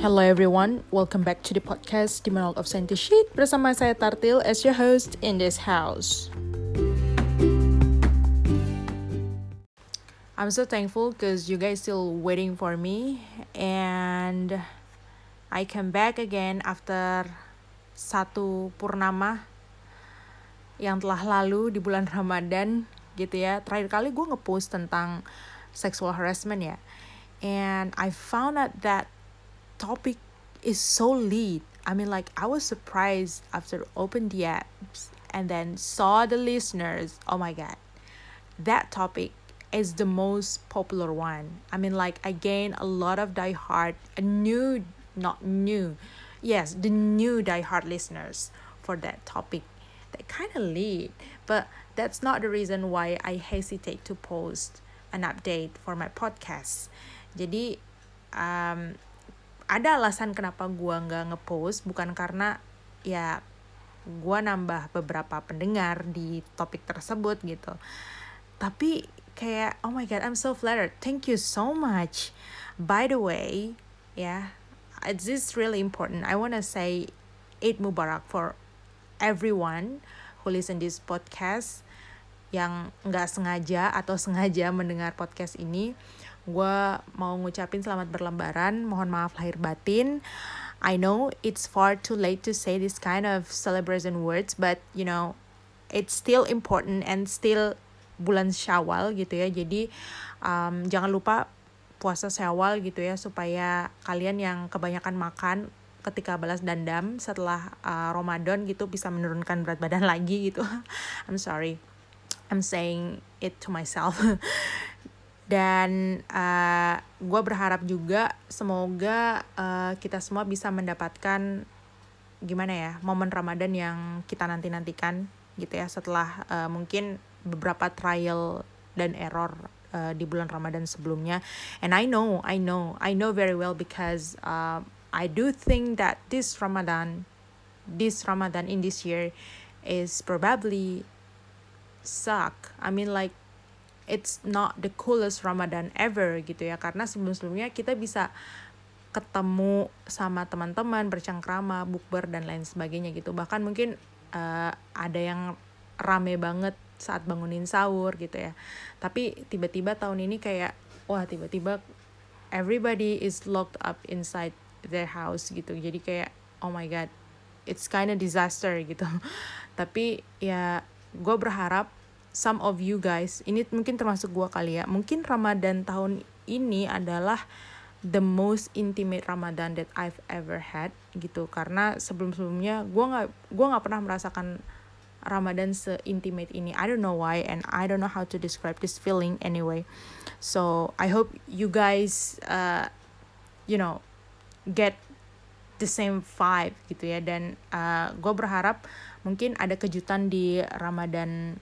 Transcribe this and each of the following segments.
Hello everyone, welcome back to the podcast The Monologue of Sheet bersama saya Tartil as your host in this house. I'm so thankful because you guys still waiting for me and I come back again after satu purnama yang telah lalu di bulan Ramadan gitu ya. Terakhir kali gue ngepost tentang sexual harassment ya. And I found out that topic is so lead. I mean, like, I was surprised after open the apps and then saw the listeners. Oh my god, that topic is the most popular one. I mean, like, I gained a lot of diehard, a new, not new, yes, the new diehard listeners for that topic. That kind of lead, but that's not the reason why I hesitate to post an update for my podcast. Jadi, um, ada alasan kenapa gue nggak ngepost bukan karena ya gue nambah beberapa pendengar di topik tersebut gitu. Tapi kayak oh my god I'm so flattered. Thank you so much. By the way ya yeah, this really important. I wanna say Eid Mubarak for everyone who listen this podcast yang nggak sengaja atau sengaja mendengar podcast ini gue mau ngucapin selamat berlembaran mohon maaf lahir batin. I know it's far too late to say this kind of celebration words but you know it's still important and still bulan Syawal gitu ya. Jadi um, jangan lupa puasa Syawal gitu ya supaya kalian yang kebanyakan makan ketika balas dendam setelah uh, Ramadan gitu bisa menurunkan berat badan lagi gitu. I'm sorry. I'm saying it to myself dan uh, gue berharap juga semoga uh, kita semua bisa mendapatkan gimana ya momen Ramadan yang kita nanti nantikan gitu ya setelah uh, mungkin beberapa trial dan error uh, di bulan Ramadan sebelumnya. And I know I know I know very well because uh, I do think that this Ramadan this Ramadan in this year is probably suck. I mean like it's not the coolest Ramadan ever gitu ya. Karena sebelum-sebelumnya kita bisa ketemu sama teman-teman bercengkrama bukber dan lain sebagainya gitu. Bahkan mungkin uh, ada yang rame banget saat bangunin sahur gitu ya. Tapi tiba-tiba tahun ini kayak wah tiba-tiba everybody is locked up inside their house gitu. Jadi kayak oh my god it's kind of disaster gitu. Tapi ya gue berharap some of you guys ini mungkin termasuk gue kali ya mungkin Ramadan tahun ini adalah the most intimate Ramadan that I've ever had gitu. Karena sebelum sebelumnya gue nggak gue nggak pernah merasakan Ramadan se-intimate ini. I don't know why and I don't know how to describe this feeling anyway. So I hope you guys uh, you know get the same vibe gitu ya. Dan uh, gue berharap mungkin ada kejutan di Ramadan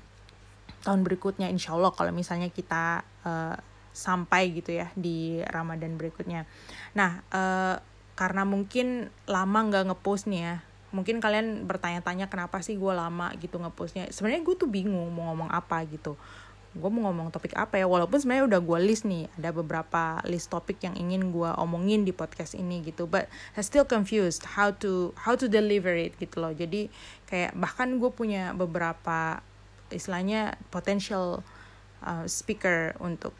tahun berikutnya insya Allah kalau misalnya kita uh, sampai gitu ya di Ramadan berikutnya. Nah uh, karena mungkin lama nggak ngepost nih ya, mungkin kalian bertanya-tanya kenapa sih gue lama gitu ngepostnya. Sebenarnya gue tuh bingung mau ngomong apa gitu. Gue mau ngomong topik apa ya, walaupun sebenarnya udah gue list nih, ada beberapa list topik yang ingin gue omongin di podcast ini gitu, but I still confused how to how to deliver it gitu loh. Jadi kayak bahkan gue punya beberapa istilahnya potential uh, speaker untuk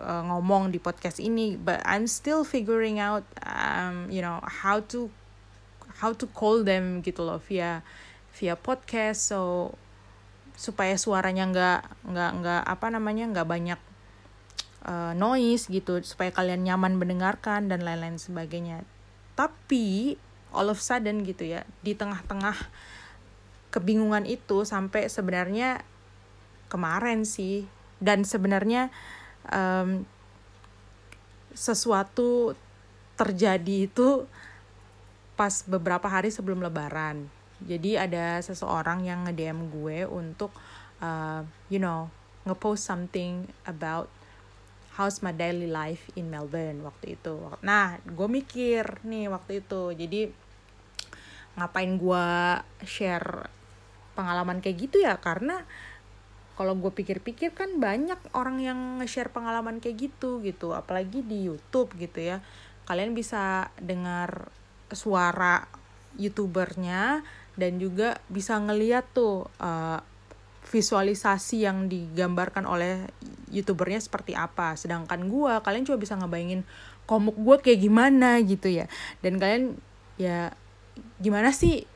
uh, ngomong di podcast ini but I'm still figuring out um, you know how to how to call them gitu loh via via podcast. So supaya suaranya nggak nggak nggak apa namanya nggak banyak uh, noise gitu supaya kalian nyaman mendengarkan dan lain-lain sebagainya. Tapi all of sudden gitu ya di tengah-tengah kebingungan itu sampai sebenarnya kemarin sih. Dan sebenarnya um, sesuatu terjadi itu pas beberapa hari sebelum lebaran. Jadi ada seseorang yang nge-DM gue untuk uh, you know ngepost something about how's my daily life in Melbourne waktu itu. Nah gue mikir nih waktu itu jadi ngapain gue share pengalaman kayak gitu ya? Karena kalau gue pikir-pikir kan banyak orang yang nge-share pengalaman kayak gitu gitu. Apalagi di YouTube gitu ya. Kalian bisa dengar suara youtubernya dan juga bisa ngeliat tuh uh, visualisasi yang digambarkan oleh youtubernya seperti apa. Sedangkan gue kalian coba bisa ngebayangin komuk gue kayak gimana gitu ya. Dan kalian ya gimana sih?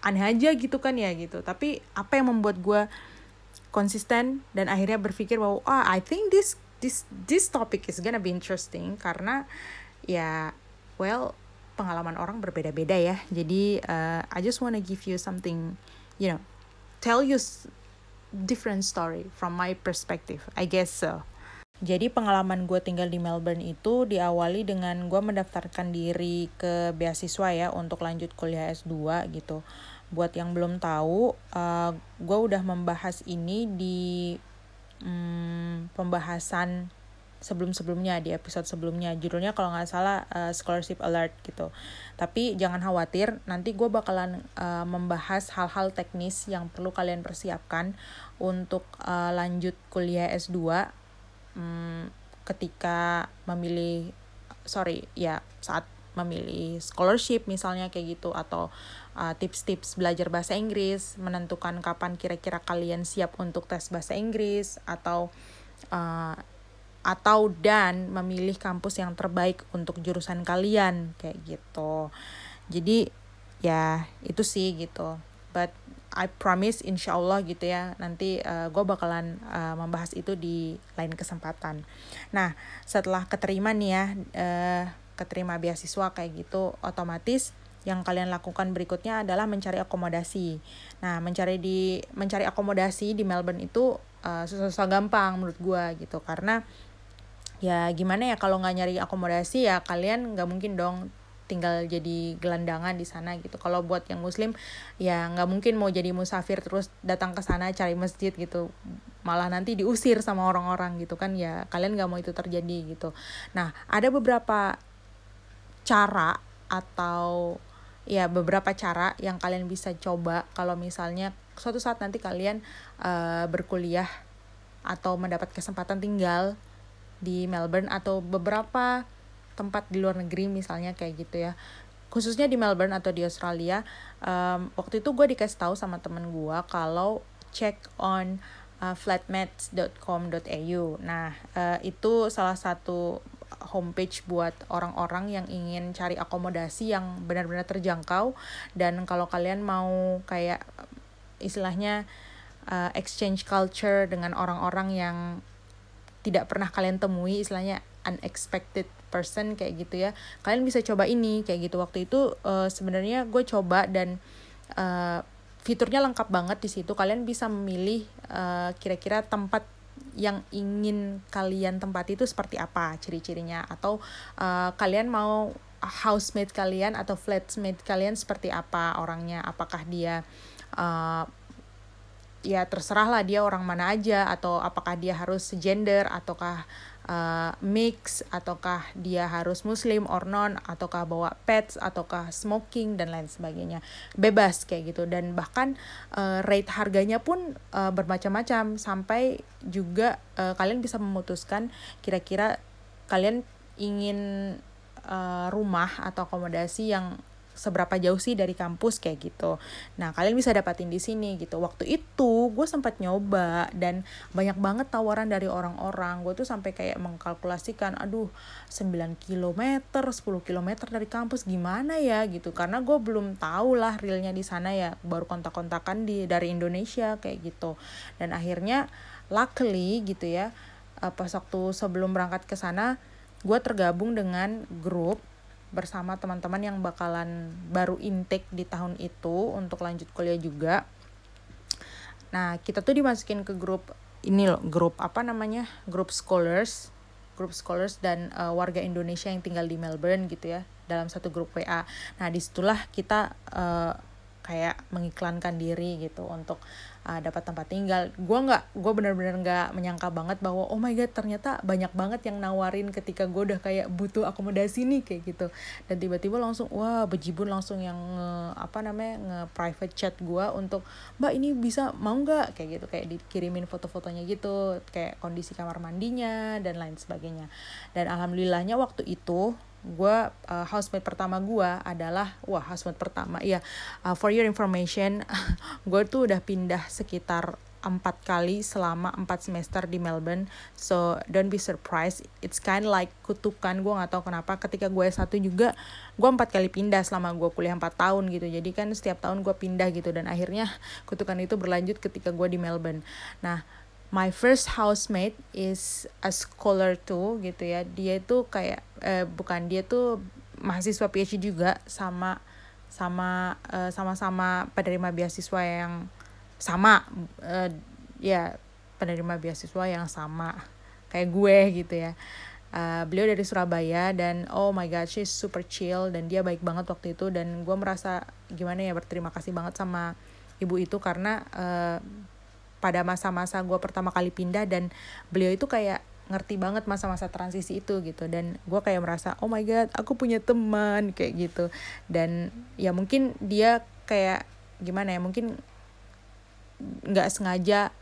Aneh aja gitu kan ya gitu. Tapi apa yang membuat gue konsisten dan akhirnya berpikir bahwa ah I think this this this topic is gonna be interesting. Karena ya well pengalaman orang berbeda-beda ya. Jadi uh, I just wanna give you something you know tell you different story from my perspective I guess so. Jadi pengalaman gue tinggal di Melbourne itu diawali dengan gue mendaftarkan diri ke beasiswa ya untuk lanjut kuliah S2 gitu. Buat yang belum tahu, uh, eh, gue udah membahas ini di um, pembahasan sebelum-sebelumnya di episode sebelumnya. Judulnya kalau nggak salah uh, scholarship alert gitu. Tapi jangan khawatir nanti gue bakalan uh, membahas hal-hal teknis yang perlu kalian persiapkan untuk uh, lanjut kuliah S2 um, ketika memilih sorry ya saat memilih scholarship misalnya kayak gitu atau uh, tips-tips belajar bahasa Inggris menentukan kapan kira-kira kalian siap untuk tes bahasa Inggris atau uh, atau dan memilih kampus yang terbaik untuk jurusan kalian kayak gitu jadi ya itu sih gitu but I promise insya Allah gitu ya nanti uh, gue bakalan uh, membahas itu di lain kesempatan. Nah setelah keterima nih ya uh, keterima beasiswa kayak gitu otomatis yang kalian lakukan berikutnya adalah mencari akomodasi. Nah mencari di mencari akomodasi di Melbourne itu uh, susah-susah gampang menurut gue gitu. Karena ya gimana ya kalau nggak nyari akomodasi ya kalian nggak mungkin dong tinggal jadi gelandangan di sana gitu. Kalau buat yang muslim ya nggak mungkin mau jadi musafir terus datang ke sana cari masjid gitu. Malah nanti diusir sama orang-orang gitu kan ya kalian nggak mau itu terjadi gitu. Nah ada beberapa cara atau ya beberapa cara yang kalian bisa coba kalau misalnya suatu saat nanti kalian uh, berkuliah atau mendapat kesempatan tinggal di Melbourne atau beberapa tempat di luar negeri misalnya kayak gitu ya. Khususnya di Melbourne atau di Australia um, waktu itu gue dikasih tahu sama temen gue kalau check on uh, flatmates.com.au nah uh, itu salah satu homepage buat orang-orang yang ingin cari akomodasi yang benar-benar terjangkau. Dan kalau kalian mau kayak istilahnya uh, exchange culture dengan orang-orang yang tidak pernah kalian temui istilahnya unexpected person kayak gitu ya kalian bisa coba ini kayak gitu. Waktu itu uh, sebenarnya gue coba dan uh, fiturnya lengkap banget di situ. Kalian bisa memilih uh, kira-kira tempat yang ingin kalian tempat itu seperti apa ciri-cirinya? Atau uh, kalian mau housemate kalian atau flatmate kalian seperti apa orangnya? Apakah dia uh, ya terserah lah dia orang mana aja atau apakah dia harus gender ataukah uh, mix ataukah dia harus muslim or non ataukah bawa pets ataukah smoking dan lain sebagainya. Bebas kayak gitu. Dan bahkan uh, rate harganya pun uh, bermacam-macam sampai juga uh, kalian bisa memutuskan kira-kira kalian ingin uh, rumah atau akomodasi yang seberapa jauh sih dari kampus kayak gitu. Nah, kalian bisa dapatin di sini gitu. Waktu itu gue sempat nyoba dan banyak banget tawaran dari orang-orang. Gue tuh sampai kayak mengkalkulasikan, aduh 9 km, 10 km dari kampus gimana ya gitu. Karena gue belum tahu lah realnya di sana ya. Baru kontak-kontakan di dari Indonesia kayak gitu. Dan akhirnya luckily gitu ya, eh, pas waktu sebelum berangkat ke sana, gue tergabung dengan grup bersama teman-teman yang bakalan baru intake di tahun itu untuk lanjut kuliah juga. Nah, kita tuh dimasukin ke grup ini loh, grup apa namanya? Grup scholars, grup scholars dan uh, warga Indonesia yang tinggal di Melbourne gitu ya, dalam satu grup WA. Nah, di situlah kita uh, kayak mengiklankan diri gitu untuk uh, dapat tempat tinggal. Gue nggak gue bener-bener nggak menyangka banget bahwa oh my god ternyata banyak banget yang nawarin ketika gue udah kayak butuh akomodasi nih kayak gitu. Dan tiba-tiba langsung wah bejibun langsung yang nge, apa namanya nge private chat gue untuk mbak ini bisa mau nggak? Kayak gitu kayak dikirimin foto-fotonya gitu kayak kondisi kamar mandinya dan lain sebagainya. Dan alhamdulillahnya waktu itu gue uh, housemate pertama gue adalah wah housemate pertama ya uh, for your information gue tuh udah pindah sekitar empat kali selama empat semester di Melbourne. So don't be surprised. It's kind like kutukan gue nggak tahu kenapa. Ketika gue satu juga gue empat kali pindah selama gue kuliah empat tahun gitu. Jadi kan setiap tahun gue pindah gitu. Dan akhirnya kutukan itu berlanjut ketika gue di Melbourne. Nah my first housemate is a scholar too gitu ya. Dia itu kayak eh, bukan dia tuh mahasiswa PhD juga sama sama uh, sama-sama penerima beasiswa yang sama uh, ya penerima beasiswa yang sama kayak gue gitu ya. Uh, beliau dari Surabaya dan oh my god she's super chill dan dia baik banget waktu itu dan gue merasa gimana ya berterima kasih banget sama ibu itu karena uh, pada masa-masa gue pertama kali pindah dan beliau itu kayak ngerti banget masa-masa transisi itu gitu. Dan gue kayak merasa oh my god aku punya teman kayak gitu. Dan ya mungkin dia kayak gimana ya mungkin nggak sengaja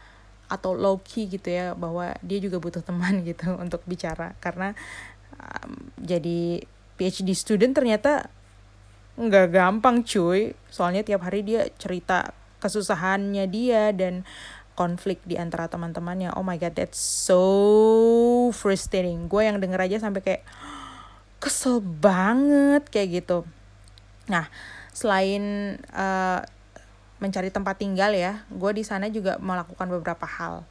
atau low key gitu ya bahwa dia juga butuh teman gitu untuk bicara. Karena um, jadi PhD student ternyata nggak gampang cuy. Soalnya tiap hari dia cerita kesusahannya dia dan konflik di antara teman-temannya. Oh my god that's so frustrating. Gue yang denger aja sampai kayak kesel banget kayak gitu. Nah selain uh, mencari tempat tinggal ya gue di sana juga melakukan beberapa hal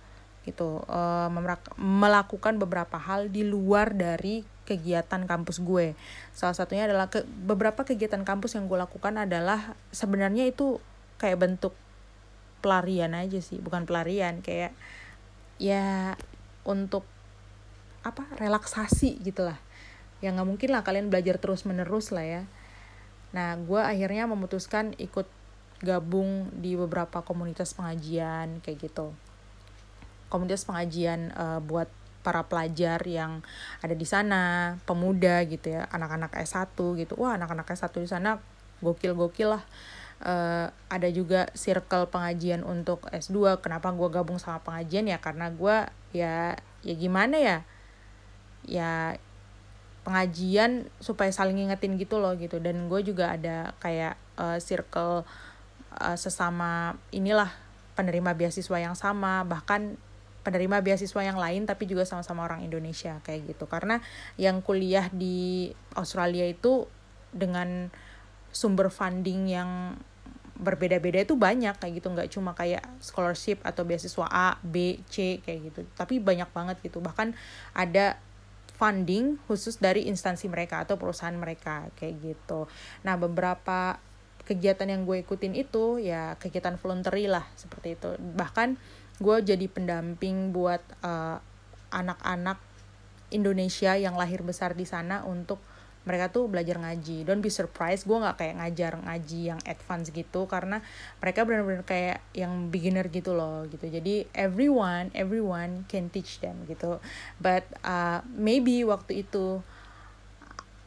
gitu. Uh, melakukan beberapa hal di luar dari kegiatan kampus gue. Salah satunya adalah ke beberapa kegiatan kampus yang gue lakukan adalah sebenarnya itu kayak bentuk pelarian aja sih bukan pelarian kayak ya untuk apa relaksasi gitulah ya nggak mungkin lah kalian belajar terus menerus lah ya. Nah gue akhirnya memutuskan ikut gabung di beberapa komunitas pengajian kayak gitu. Komunitas pengajian uh, buat para pelajar yang ada di sana pemuda gitu ya anak-anak S1 gitu. Wah anak-anak S1 di sana gokil-gokil lah uh, ada juga circle pengajian untuk S2 kenapa gue gabung sama pengajian? Ya karena gue ya ya gimana ya? Ya pengajian supaya saling ngingetin gitu loh gitu. Dan gue juga ada kayak uh, circle uh, sesama inilah penerima beasiswa yang sama. Bahkan penerima beasiswa yang lain tapi juga sama-sama orang Indonesia kayak gitu. Karena yang kuliah di Australia itu dengan sumber funding yang berbeda-beda itu banyak kayak gitu. Nggak cuma kayak scholarship atau beasiswa A, B, C kayak gitu. Tapi banyak banget gitu. Bahkan ada funding khusus dari instansi mereka atau perusahaan mereka kayak gitu. Nah beberapa kegiatan yang gue ikutin itu ya kegiatan voluntary lah seperti itu. Bahkan gue jadi pendamping buat uh, anak-anak Indonesia yang lahir besar di sana untuk mereka tuh belajar ngaji. Don't be surprised gue nggak kayak ngajar ngaji yang advance gitu karena mereka benar-benar kayak yang beginner gitu loh gitu. Jadi everyone everyone can teach them gitu. But uh, maybe waktu itu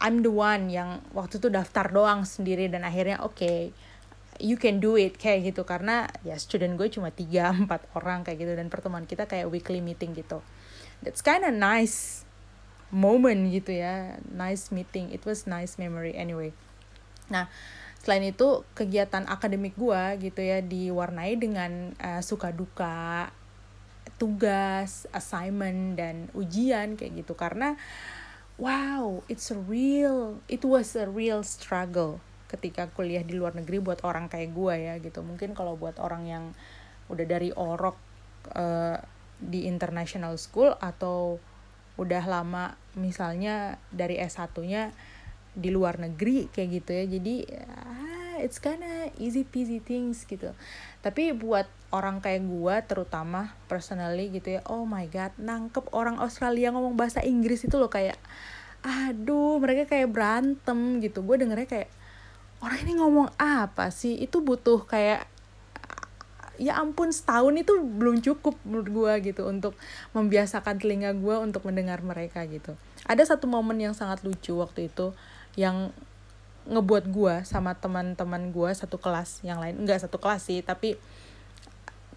I'm the one yang waktu itu daftar doang sendiri dan akhirnya oke okay, you can do it kayak gitu. Karena ya student gue cuma tiga empat orang kayak gitu. Dan pertemuan kita kayak weekly meeting gitu. That's kind of nice moment gitu ya. Nice meeting. It was nice memory. Anyway. Nah selain itu kegiatan akademik gue gitu ya diwarnai dengan uh, suka duka tugas assignment dan ujian kayak gitu. Karena wow it's a real it was a real struggle ketika kuliah di luar negeri buat orang kayak gue ya gitu. Mungkin kalau buat orang yang udah dari orok uh, di international school atau udah lama misalnya dari S1-nya di luar negeri kayak gitu ya. Jadi ah, it's kinda easy peasy things gitu. Tapi buat orang kayak gua terutama personally gitu ya oh my god nangkep orang Australia ngomong bahasa Inggris itu loh kayak aduh mereka kayak berantem gitu. Gue dengernya kayak orang ini ngomong apa sih? Itu butuh kayak ya ampun setahun itu belum cukup menurut gue gitu untuk membiasakan telinga gue untuk mendengar mereka gitu. Ada satu momen yang sangat lucu waktu itu yang ngebuat gue sama teman-teman gue satu kelas yang lain enggak satu kelas sih tapi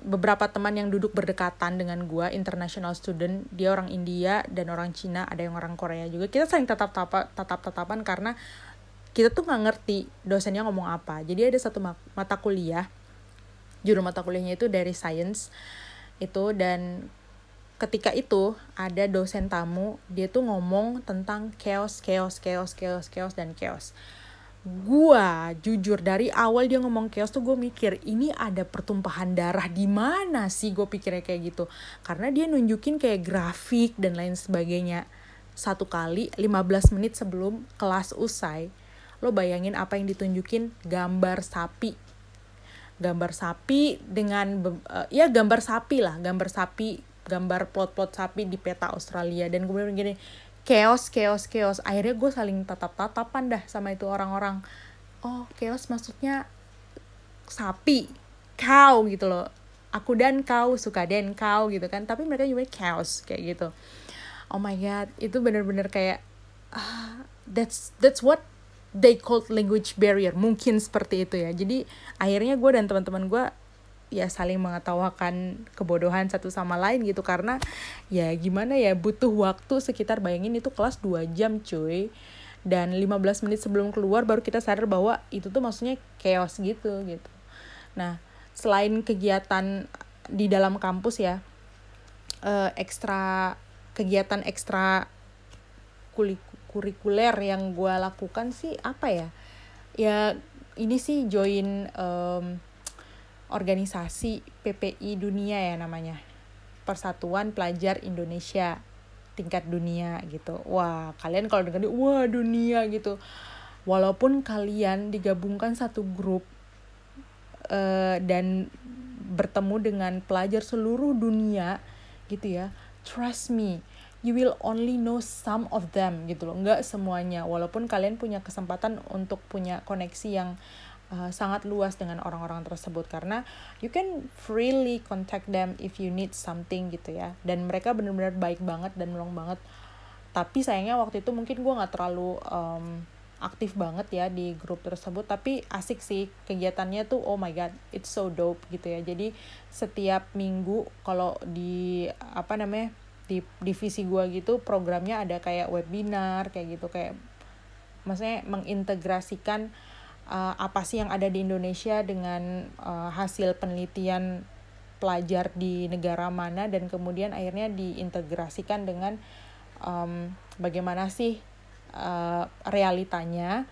beberapa teman yang duduk berdekatan dengan gue international student dia orang India dan orang Cina ada yang orang Korea juga. Kita saling tatap tatap tatap tatapan karena kita tuh nggak ngerti dosennya ngomong apa. Jadi ada satu mata kuliah judul mata kuliahnya itu dari science itu dan ketika itu ada dosen tamu dia tuh ngomong tentang chaos chaos chaos chaos chaos dan chaos. Gua jujur dari awal dia ngomong chaos tuh gue mikir ini ada pertumpahan darah di mana sih? Gue pikirnya kayak gitu. Karena dia nunjukin kayak grafik dan lain sebagainya. Satu kali 15 menit sebelum kelas usai lo bayangin apa yang ditunjukin? Gambar sapi gambar sapi dengan uh, ya gambar sapi lah gambar sapi gambar plot-plot sapi di peta Australia. Dan kemudian gini chaos chaos chaos. Akhirnya gue saling tatap tatapan dah sama itu orang-orang. Oh chaos maksudnya sapi kau gitu loh. Aku dan kau suka dan kau gitu kan. Tapi mereka juga chaos kayak gitu. Oh my god itu bener-bener kayak uh, that's that's what they called language barrier mungkin seperti itu ya. Jadi akhirnya gue dan teman-teman gue ya saling mengetawakan kebodohan satu sama lain gitu. Karena ya gimana ya butuh waktu sekitar bayangin itu kelas 2 jam cuy. Dan 15 menit sebelum keluar baru kita sadar bahwa itu tuh maksudnya chaos gitu gitu. Nah selain kegiatan di dalam kampus ya uh, ekstra kegiatan ekstra kurikuler yang gue lakukan sih apa ya? Ya ini sih join um, organisasi PPI dunia ya namanya. Persatuan Pelajar Indonesia tingkat dunia gitu. Wah kalian kalau dengar wah dunia gitu. Walaupun kalian digabungkan satu grup uh, dan bertemu dengan pelajar seluruh dunia gitu ya trust me you will only know some of them gitu loh. Nggak semuanya. Walaupun kalian punya kesempatan untuk punya koneksi yang uh, sangat luas dengan orang-orang tersebut. Karena you can freely contact them if you need something gitu ya. Dan mereka benar-benar baik banget dan menolong banget. Tapi sayangnya waktu itu mungkin gue nggak terlalu um, aktif banget ya di grup tersebut. Tapi asik sih kegiatannya tuh oh my god it's so dope gitu ya. Jadi setiap minggu kalau di apa namanya di divisi gue gitu programnya ada kayak webinar kayak gitu kayak maksudnya mengintegrasikan uh, apa sih yang ada di Indonesia dengan uh, hasil penelitian pelajar di negara mana dan kemudian akhirnya diintegrasikan dengan um, bagaimana sih uh, realitanya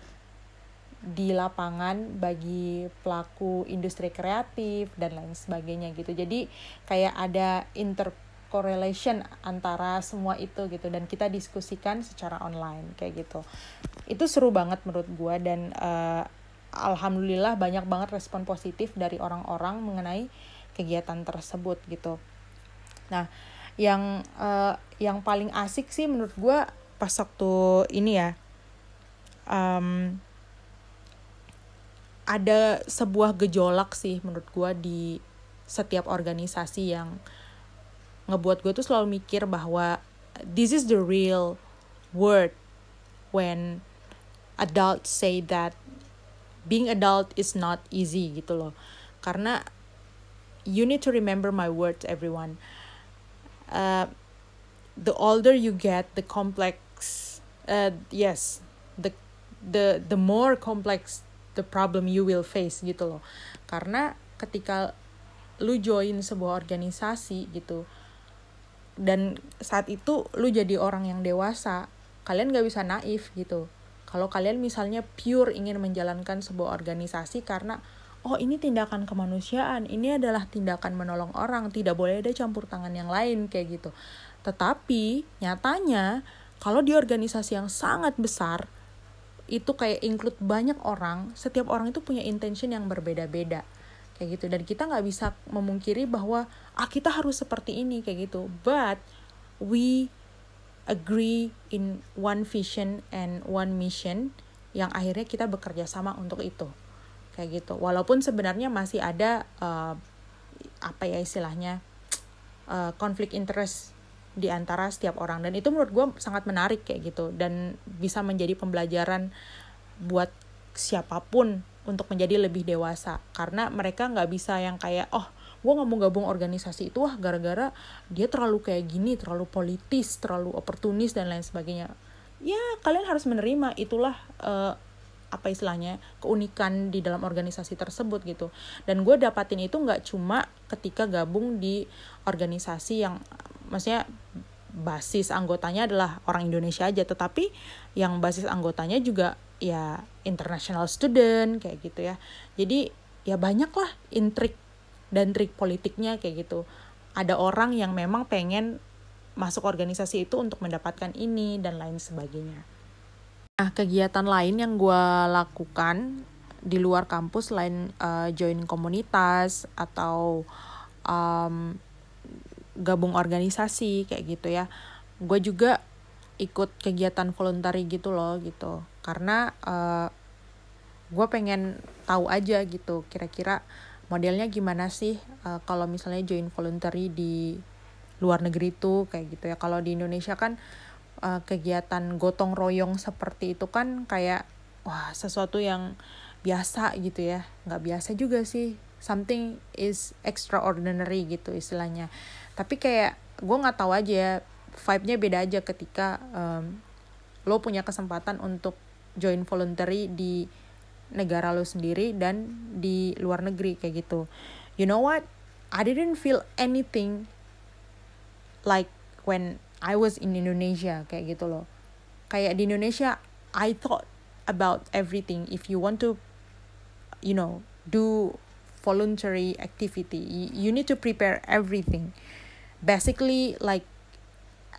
di lapangan bagi pelaku industri kreatif dan lain sebagainya gitu. Jadi kayak ada intercorrelation antara semua itu gitu dan kita diskusikan secara online kayak gitu itu seru banget menurut gue dan uh, alhamdulillah banyak banget respon positif dari orang-orang mengenai kegiatan tersebut gitu. Nah, yang uh, yang paling asik sih menurut gue pas waktu ini ya um, ada sebuah gejolak sih menurut gue di setiap organisasi yang ngebuat gue tuh selalu mikir bahwa this is the real word when adults say that being adult is not easy gitu loh. Karena you need to remember my words everyone. Uh, the older you get the complex uh, yes the the the more complex the problem you will face gitu loh. Karena ketika lu join sebuah organisasi gitu dan saat itu lu jadi orang yang dewasa kalian gak bisa naif gitu kalau kalian misalnya pure ingin menjalankan sebuah organisasi karena oh ini tindakan kemanusiaan, ini adalah tindakan menolong orang, tidak boleh ada campur tangan yang lain kayak gitu. Tetapi nyatanya kalau di organisasi yang sangat besar itu kayak include banyak orang, setiap orang itu punya intention yang berbeda-beda kayak gitu dan kita nggak bisa memungkiri bahwa ah kita harus seperti ini kayak gitu. But we agree in one vision and one mission yang akhirnya kita bekerja sama untuk itu kayak gitu. Walaupun sebenarnya masih ada uh, apa ya istilahnya uh, konflik interest di antara setiap orang. Dan itu menurut gue sangat menarik kayak gitu. Dan bisa menjadi pembelajaran buat siapa pun untuk menjadi lebih dewasa. Karena mereka nggak bisa yang kayak oh gue nggak mau gabung organisasi itu wah gara-gara dia terlalu kayak gini terlalu politis terlalu oportunis dan lain sebagainya. Ya kalian harus menerima itulah uh, apa istilahnya keunikan di dalam organisasi tersebut gitu. Dan gue dapatin itu nggak cuma ketika gabung di organisasi yang maksudnya basis anggotanya adalah orang Indonesia aja tetapi yang basis anggotanya juga ya international student kayak gitu ya. Jadi ya banyak lah intrik dan trik politiknya kayak gitu. Ada orang yang memang pengen masuk organisasi itu untuk mendapatkan ini dan lain sebagainya. Nah kegiatan lain yang gue lakukan di luar kampus selain uh, join komunitas atau um, gabung organisasi kayak gitu ya gue juga ikut kegiatan voluntary gitu loh gitu. Karena uh, gue pengen tahu aja gitu kira-kira modelnya gimana sih? Uh, kalau misalnya join voluntary di luar negeri tuh kayak gitu ya. Kalau di Indonesia kan uh, kegiatan gotong royong seperti itu kan kayak wah sesuatu yang biasa gitu ya. Nggak biasa juga sih. Something is extraordinary gitu istilahnya. Tapi kayak gue nggak tahu aja vibe-nya beda aja ketika um, lo punya kesempatan untuk join voluntary di negara lo sendiri dan di luar negeri kayak gitu. You know what? I didn't feel anything like when I was in Indonesia kayak gitu loh. Kayak di Indonesia I thought about everything. If you want to you know do voluntary activity you need to prepare everything. Basically like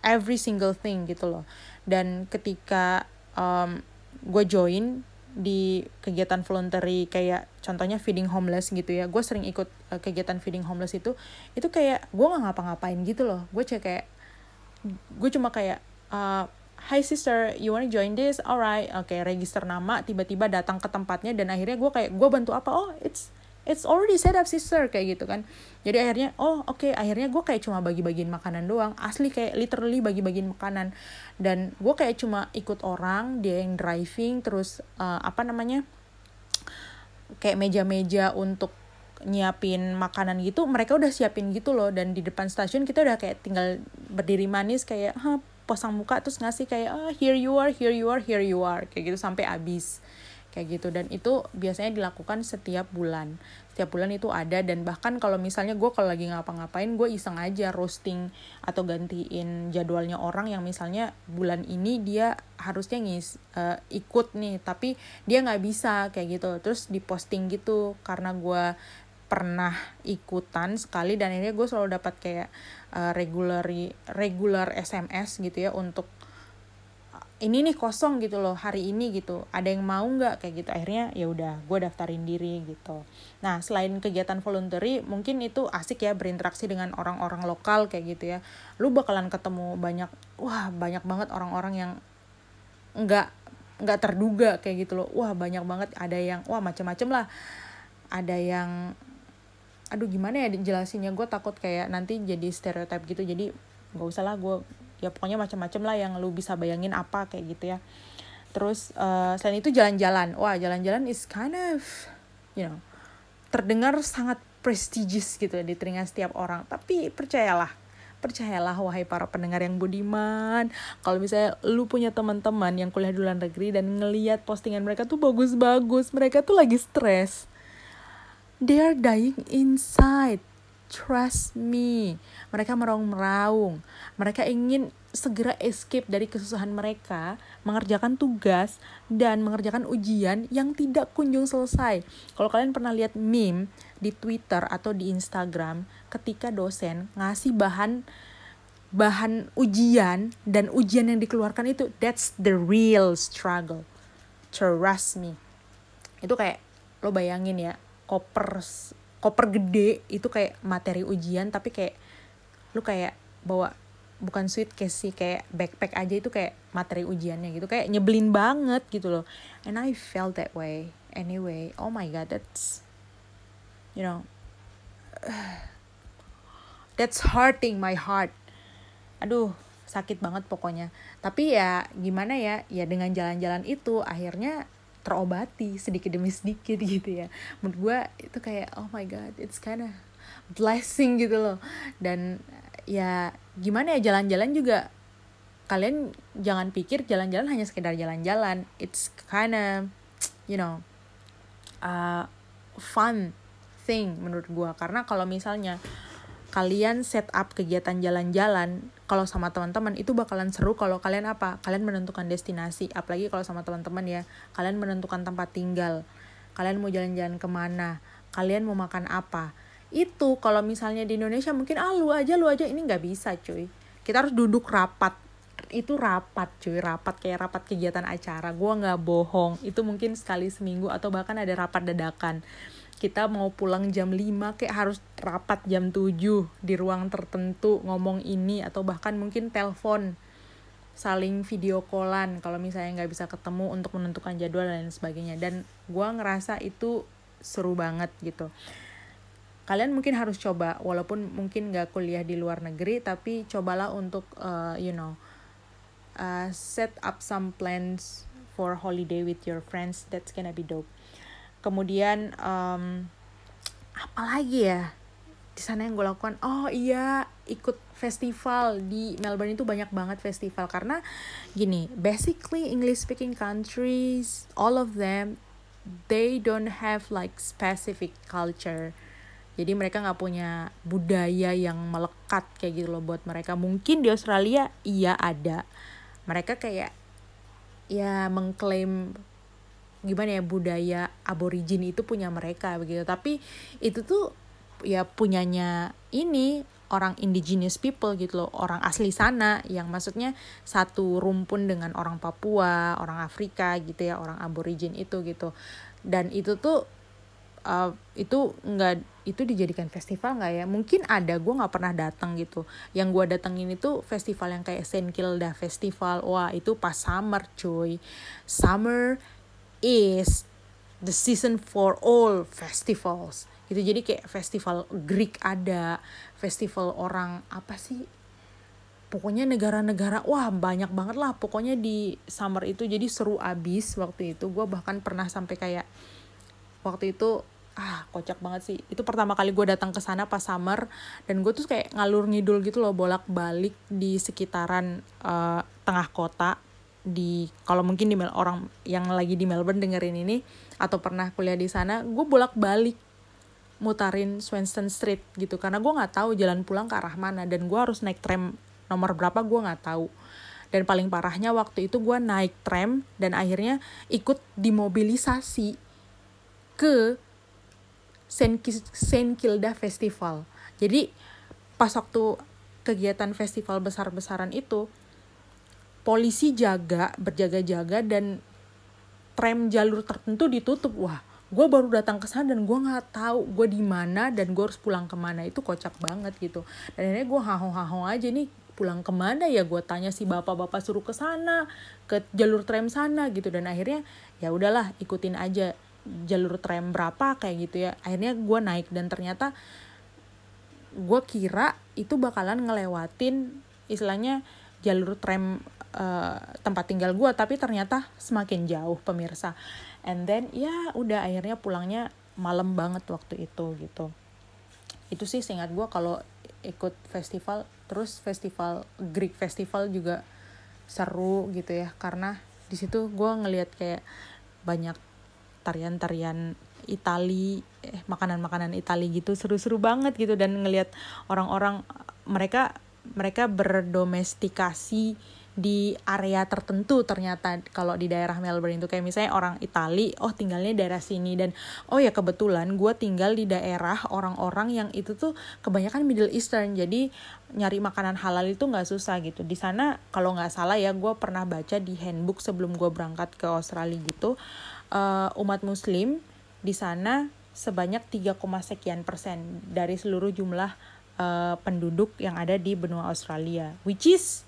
every single thing gitu loh. Dan ketika um, gue join di kegiatan voluntary kayak contohnya feeding homeless gitu ya gue sering ikut uh, kegiatan feeding homeless itu itu kayak gue nggak ngapa-ngapain gitu loh gue cek kayak gue cuma kayak uh, Hi sister, you wanna join this? Alright, oke, okay, register nama, tiba-tiba datang ke tempatnya dan akhirnya gue kayak gue bantu apa? Oh, it's it's already set up sister kayak gitu kan. Jadi akhirnya oh oke okay, akhirnya gue kayak cuma bagi-bagiin makanan doang. Asli kayak literally bagi-bagiin makanan. Dan gue kayak cuma ikut orang dia yang driving terus uh, apa namanya kayak meja-meja untuk nyiapin makanan gitu mereka udah siapin gitu loh. Dan di depan stasiun kita udah kayak tinggal berdiri manis kayak ha posang muka terus ngasih kayak oh, here you are here you are here you are kayak gitu sampai habis kayak gitu. Dan itu biasanya dilakukan setiap bulan. Setiap bulan itu ada dan bahkan kalau misalnya gue kalau lagi ngapa-ngapain gue iseng aja roasting atau gantiin jadwalnya orang yang misalnya bulan ini dia harusnya ngis uh, ikut nih tapi dia nggak bisa kayak gitu. Terus diposting gitu karena gue pernah ikutan sekali dan ini gue selalu dapat kayak uh, regular regular SMS gitu ya untuk ini nih kosong gitu loh hari ini gitu. Ada yang mau nggak? Kayak gitu. Akhirnya ya udah gue daftarin diri gitu. Nah selain kegiatan voluntary mungkin itu asik ya berinteraksi dengan orang-orang lokal kayak gitu ya. Lu bakalan ketemu banyak wah banyak banget orang-orang yang nggak nggak terduga kayak gitu loh. Wah banyak banget. Ada yang wah macem-macem lah. Ada yang aduh gimana ya jelasinnya gue takut kayak nanti jadi stereotip gitu. Jadi nggak usah lah gue ya pokoknya macam-macam lah yang lu bisa bayangin apa kayak gitu ya. Terus uh, selain itu jalan-jalan. Wah jalan-jalan is kind of you know terdengar sangat prestigious gitu di telinga setiap orang. Tapi percayalah percayalah wahai para pendengar yang budiman. Kalau misalnya lu punya teman-teman yang kuliah di luar negeri dan ngeliat postingan mereka tuh bagus-bagus mereka tuh lagi stres they are dying inside Trust me. Mereka meraung-meraung. Mereka ingin segera escape dari kesusahan mereka, mengerjakan tugas, dan mengerjakan ujian yang tidak kunjung selesai. Kalau kalian pernah lihat meme di Twitter atau di Instagram, ketika dosen ngasih bahan bahan ujian dan ujian yang dikeluarkan itu that's the real struggle trust me itu kayak lo bayangin ya koper koper gede itu kayak materi ujian tapi kayak lu kayak bawa bukan suitcase sih kayak backpack aja itu kayak materi ujiannya gitu. Kayak nyebelin banget gitu loh. And I felt that way. Anyway oh my god that's you know that's hurting my heart. Aduh sakit banget pokoknya. Tapi ya gimana ya? Ya dengan jalan-jalan itu akhirnya terobati sedikit demi sedikit gitu ya. Menurut gue itu kayak oh my god it's kinda blessing gitu loh. Dan ya gimana ya jalan-jalan juga kalian jangan pikir jalan-jalan hanya sekedar jalan-jalan. It's kinda you know uh, fun thing menurut gue karena kalau misalnya kalian set up kegiatan jalan-jalan kalau sama teman-teman itu bakalan seru kalau kalian apa? Kalian menentukan destinasi apalagi kalau sama teman-teman ya. Kalian menentukan tempat tinggal. Kalian mau jalan-jalan ke mana? Kalian mau makan apa? Itu kalau misalnya di Indonesia mungkin ah lu aja lu aja. Ini nggak bisa cuy. Kita harus duduk rapat. Itu rapat cuy. Rapat kayak rapat kegiatan acara. Gue nggak bohong. Itu mungkin sekali seminggu atau bahkan ada rapat dadakan kita mau pulang jam 5 kayak harus rapat jam 7 di ruang tertentu ngomong ini atau bahkan mungkin telepon saling video callan kalau misalnya nggak bisa ketemu untuk menentukan jadwal dan sebagainya. Dan gue ngerasa itu seru banget gitu. Kalian mungkin harus coba walaupun mungkin nggak kuliah di luar negeri tapi cobalah untuk uh, you know uh, set up some plans for holiday with your friends. That's gonna be dope kemudian um, apa lagi ya di sana yang gue lakukan? Oh iya ikut festival di Melbourne itu banyak banget festival karena gini basically English speaking countries all of them they don't have like specific culture. Jadi mereka nggak punya budaya yang melekat kayak gitu loh buat mereka. Mungkin di Australia iya ada. Mereka kayak ya mengklaim gimana ya budaya aborigin itu punya mereka begitu. Tapi itu tuh ya punyanya ini orang indigenous people gitu loh orang asli sana yang maksudnya satu rumpun dengan orang Papua orang Afrika gitu ya orang aborigin itu gitu. Dan itu tuh uh, itu nggak itu dijadikan festival nggak ya? Mungkin ada gue nggak pernah datang gitu. Yang gue datengin itu festival yang kayak Saint Kilda Festival. Wah itu pas summer cuy. Summer is the season for all festivals. Gitu jadi kayak festival Greek ada festival orang apa sih? Pokoknya negara-negara wah banyak banget lah. Pokoknya di summer itu jadi seru abis waktu itu. Gue bahkan pernah sampai kayak waktu itu ah kocak banget sih. Itu pertama kali gue datang ke sana pas summer. Dan gue tuh kayak ngalur ngidul gitu loh bolak balik di sekitaran uh, tengah kota di kalau mungkin di orang yang lagi di Melbourne dengerin ini atau pernah kuliah di sana gue bolak balik mutarin Swanston Street gitu. Karena gue nggak tahu jalan pulang ke arah mana dan gue harus naik tram nomor berapa gue nggak tahu. Dan paling parahnya waktu itu gue naik tram dan akhirnya ikut dimobilisasi ke Saint Kilda Festival. Jadi pas waktu kegiatan festival besar-besaran itu polisi jaga berjaga-jaga dan tram jalur tertentu ditutup. Wah gue baru datang ke sana dan gue nggak tahu gue di mana dan gue harus pulang ke mana. Itu kocak banget gitu. Dan akhirnya gue haho-haho aja nih pulang ke mana ya? Gue tanya si bapak-bapak suruh ke sana ke jalur tram sana gitu. Dan akhirnya ya udahlah ikutin aja jalur tram berapa kayak gitu ya. Akhirnya gue naik dan ternyata gue kira itu bakalan ngelewatin istilahnya jalur tram uh, tempat tinggal gue tapi ternyata semakin jauh pemirsa. And then ya udah akhirnya pulangnya malam banget waktu itu gitu. Itu sih seingat gue kalau ikut festival terus festival Greek festival juga seru gitu ya karena di situ gue ngelihat kayak banyak tarian-tarian Itali eh, makanan-makanan Itali gitu seru-seru banget gitu dan ngelihat orang-orang mereka mereka berdomestikasi di area tertentu ternyata kalau di daerah Melbourne itu. Kayak misalnya orang Itali oh tinggalnya daerah sini. Dan oh ya kebetulan gue tinggal di daerah orang-orang yang itu tuh kebanyakan Middle Eastern. Jadi nyari makanan halal itu nggak susah gitu. Di sana kalau nggak salah ya gue pernah baca di handbook sebelum gue berangkat ke Australia gitu uh, umat Muslim di sana sebanyak 3, sekian persen dari seluruh jumlah uh, penduduk yang ada di benua Australia which is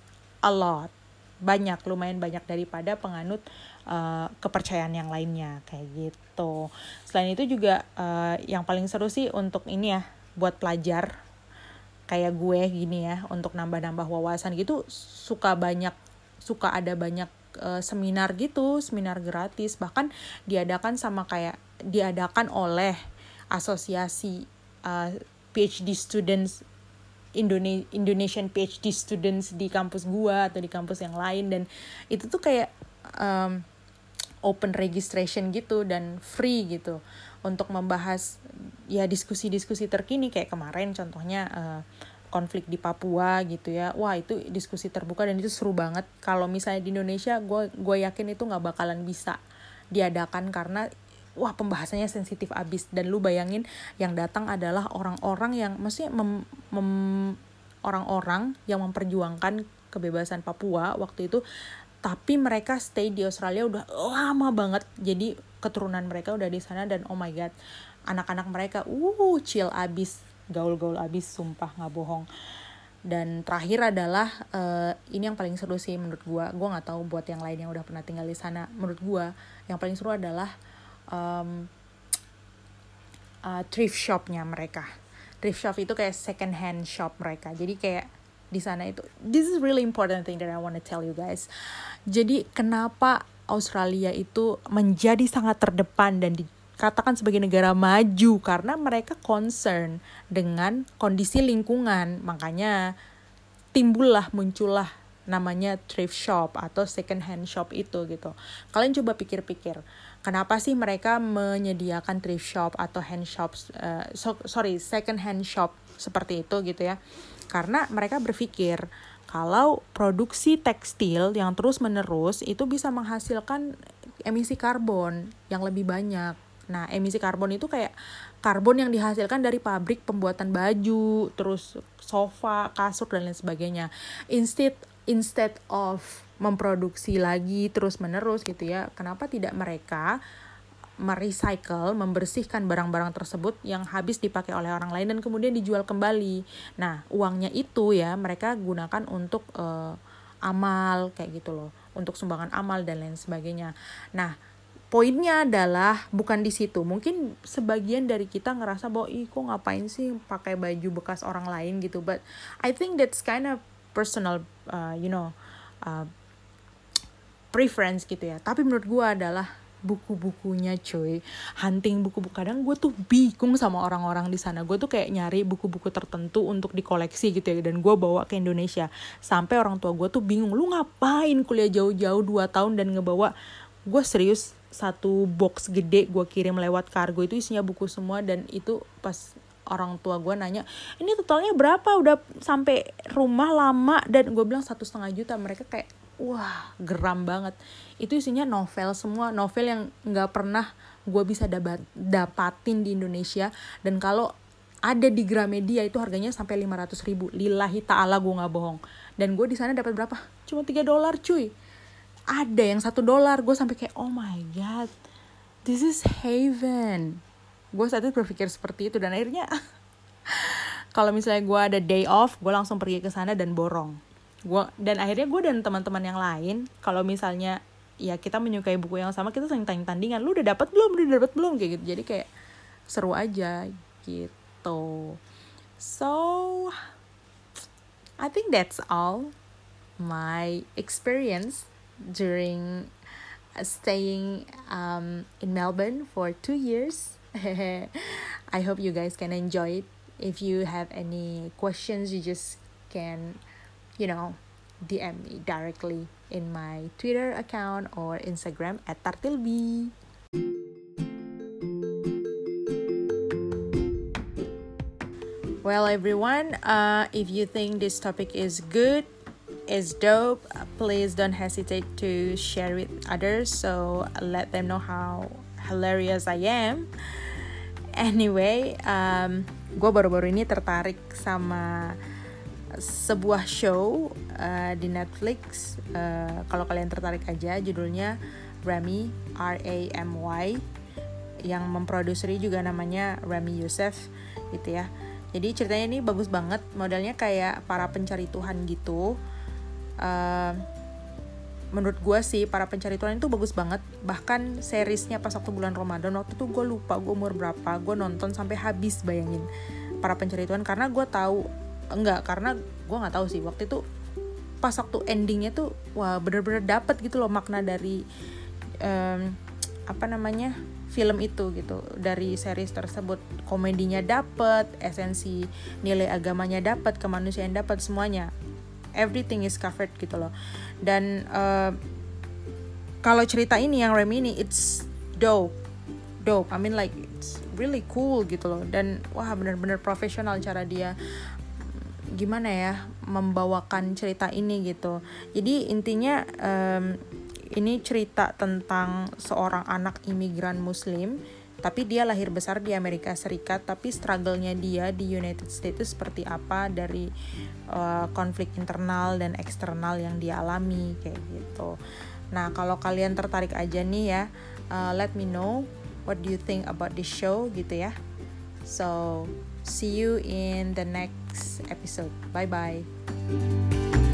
a lot. Banyak lumayan banyak daripada penganut uh, kepercayaan yang lainnya kayak gitu. Selain itu juga uh, yang paling seru sih untuk ini ya buat pelajar kayak gue gini ya untuk nambah-nambah wawasan gitu suka banyak suka ada banyak uh, seminar gitu seminar gratis. Bahkan diadakan sama kayak diadakan oleh asosiasi uh, PhD students Indonesian PhD students di kampus gua atau di kampus yang lain. Dan itu tuh kayak um, open registration gitu dan free gitu untuk membahas ya diskusi-diskusi terkini. Kayak kemarin contohnya uh, konflik di Papua gitu ya. Wah itu diskusi terbuka dan itu seru banget. Kalau misalnya di Indonesia gue gue yakin itu nggak bakalan bisa diadakan karena wah pembahasannya sensitif abis. Dan lu bayangin yang datang adalah orang-orang yang maksudnya mem, mem, orang-orang yang memperjuangkan kebebasan Papua waktu itu. Tapi mereka stay di Australia udah lama banget. Jadi keturunan mereka udah di sana dan oh my god anak-anak mereka uh chill abis gaul-gaul abis sumpah nggak bohong. Dan terakhir adalah uh, ini yang paling seru sih menurut gua. Gua nggak tahu buat yang lain yang udah pernah tinggal di sana. Menurut gua yang paling seru adalah um, uh, thrift shopnya mereka. Thrift shop itu kayak second hand shop mereka. Jadi kayak di sana itu this is really important thing that I want to tell you guys. Jadi kenapa Australia itu menjadi sangat terdepan dan dikatakan sebagai negara maju? Karena mereka concern dengan kondisi lingkungan. Makanya timbullah muncullah namanya thrift shop atau second hand shop itu gitu. Kalian coba pikir-pikir, kenapa sih mereka menyediakan thrift shop atau hand shops uh, so, sorry, second hand shop seperti itu gitu ya. Karena mereka berpikir kalau produksi tekstil yang terus-menerus itu bisa menghasilkan emisi karbon yang lebih banyak. Nah, emisi karbon itu kayak karbon yang dihasilkan dari pabrik pembuatan baju, terus sofa, kasur dan lain sebagainya. Instead instead of memproduksi lagi terus menerus gitu ya kenapa tidak mereka merecycle, membersihkan barang-barang tersebut yang habis dipakai oleh orang lain dan kemudian dijual kembali. Nah, uangnya itu ya mereka gunakan untuk uh, amal kayak gitu loh, untuk sumbangan amal dan lain sebagainya. Nah, poinnya adalah bukan di situ. Mungkin sebagian dari kita ngerasa bahwa ih kok ngapain sih pakai baju bekas orang lain gitu, but I think that's kind of personal uh, you know uh, preference gitu ya. Tapi menurut gue adalah buku-bukunya cuy. Hunting buku-buku. Kadang gue tuh bingung sama orang-orang di sana. Gue tuh kayak nyari buku-buku tertentu untuk dikoleksi gitu ya. Dan gue bawa ke Indonesia. Sampai orang tua gue tuh bingung lu ngapain kuliah jauh-jauh 2 tahun dan ngebawa? Gue serius satu box gede gue kirim lewat kargo. Itu isinya buku semua dan itu pas orang tua gue nanya ini totalnya berapa? Udah sampai rumah lama. Dan gue bilang satu setengah juta. Mereka kayak wah geram banget. Itu isinya novel semua novel yang nggak pernah gue bisa dapat dapatin di Indonesia. Dan kalau ada di Gramedia itu harganya sampai 500 ribu. Lillahi ta'ala gue nggak bohong. Dan gue di sana dapat berapa? Cuma 3 dolar cuy. Ada yang satu dolar. Gue sampai kayak oh my god this is heaven gue saat itu berpikir seperti itu dan akhirnya kalau misalnya gue ada day off gue langsung pergi ke sana dan borong. Gue dan akhirnya gue dan teman-teman yang lain kalau misalnya ya kita menyukai buku yang sama kita sering tanya tandingan lu udah dapat belum? Udah dapat belum? Kayak gitu. Jadi kayak seru aja gitu. So I think that's all my experience during staying um, in Melbourne for two years I hope you guys can enjoy it. If you have any questions, you just can, you know, DM me directly in my Twitter account or Instagram at Tartilbi. Well, everyone, uh, if you think this topic is good, is dope, please don't hesitate to share with others. So let them know how hilarious I am. Anyway, um, gue baru-baru ini tertarik sama sebuah show uh, di Netflix. Uh, Kalau kalian tertarik aja, judulnya Remy R A M Y yang memproduseri juga namanya Remy Youssef gitu ya. Jadi ceritanya ini bagus banget, modelnya kayak para pencari Tuhan gitu. Uh, menurut gue sih para pencari Tuhan itu bagus banget. Bahkan seriesnya pas waktu bulan Ramadan waktu itu gue lupa gue umur berapa gue nonton sampai habis bayangin. Para pencari Tuhan karena gue tahu enggak karena gue nggak tahu sih waktu itu pas waktu endingnya tuh wah bener-bener dapet gitu loh makna dari um, apa namanya film itu gitu dari series tersebut. Komedinya dapet esensi nilai agamanya dapet kemanusiaan dapet semuanya everything is covered gitu loh. Dan uh, kalau cerita ini yang Remy ini it's dope. Dope. I mean like it's really cool gitu loh. Dan wah bener-bener profesional cara dia gimana ya membawakan cerita ini gitu. Jadi intinya um, ini cerita tentang seorang anak imigran muslim tapi dia lahir besar di Amerika Serikat tapi struggle-nya dia di United States seperti apa dari uh, konflik internal dan eksternal yang dia alami kayak gitu. Nah kalau kalian tertarik aja nih ya uh, let me know what do you think about this show gitu ya. So see you in the next episode. Bye bye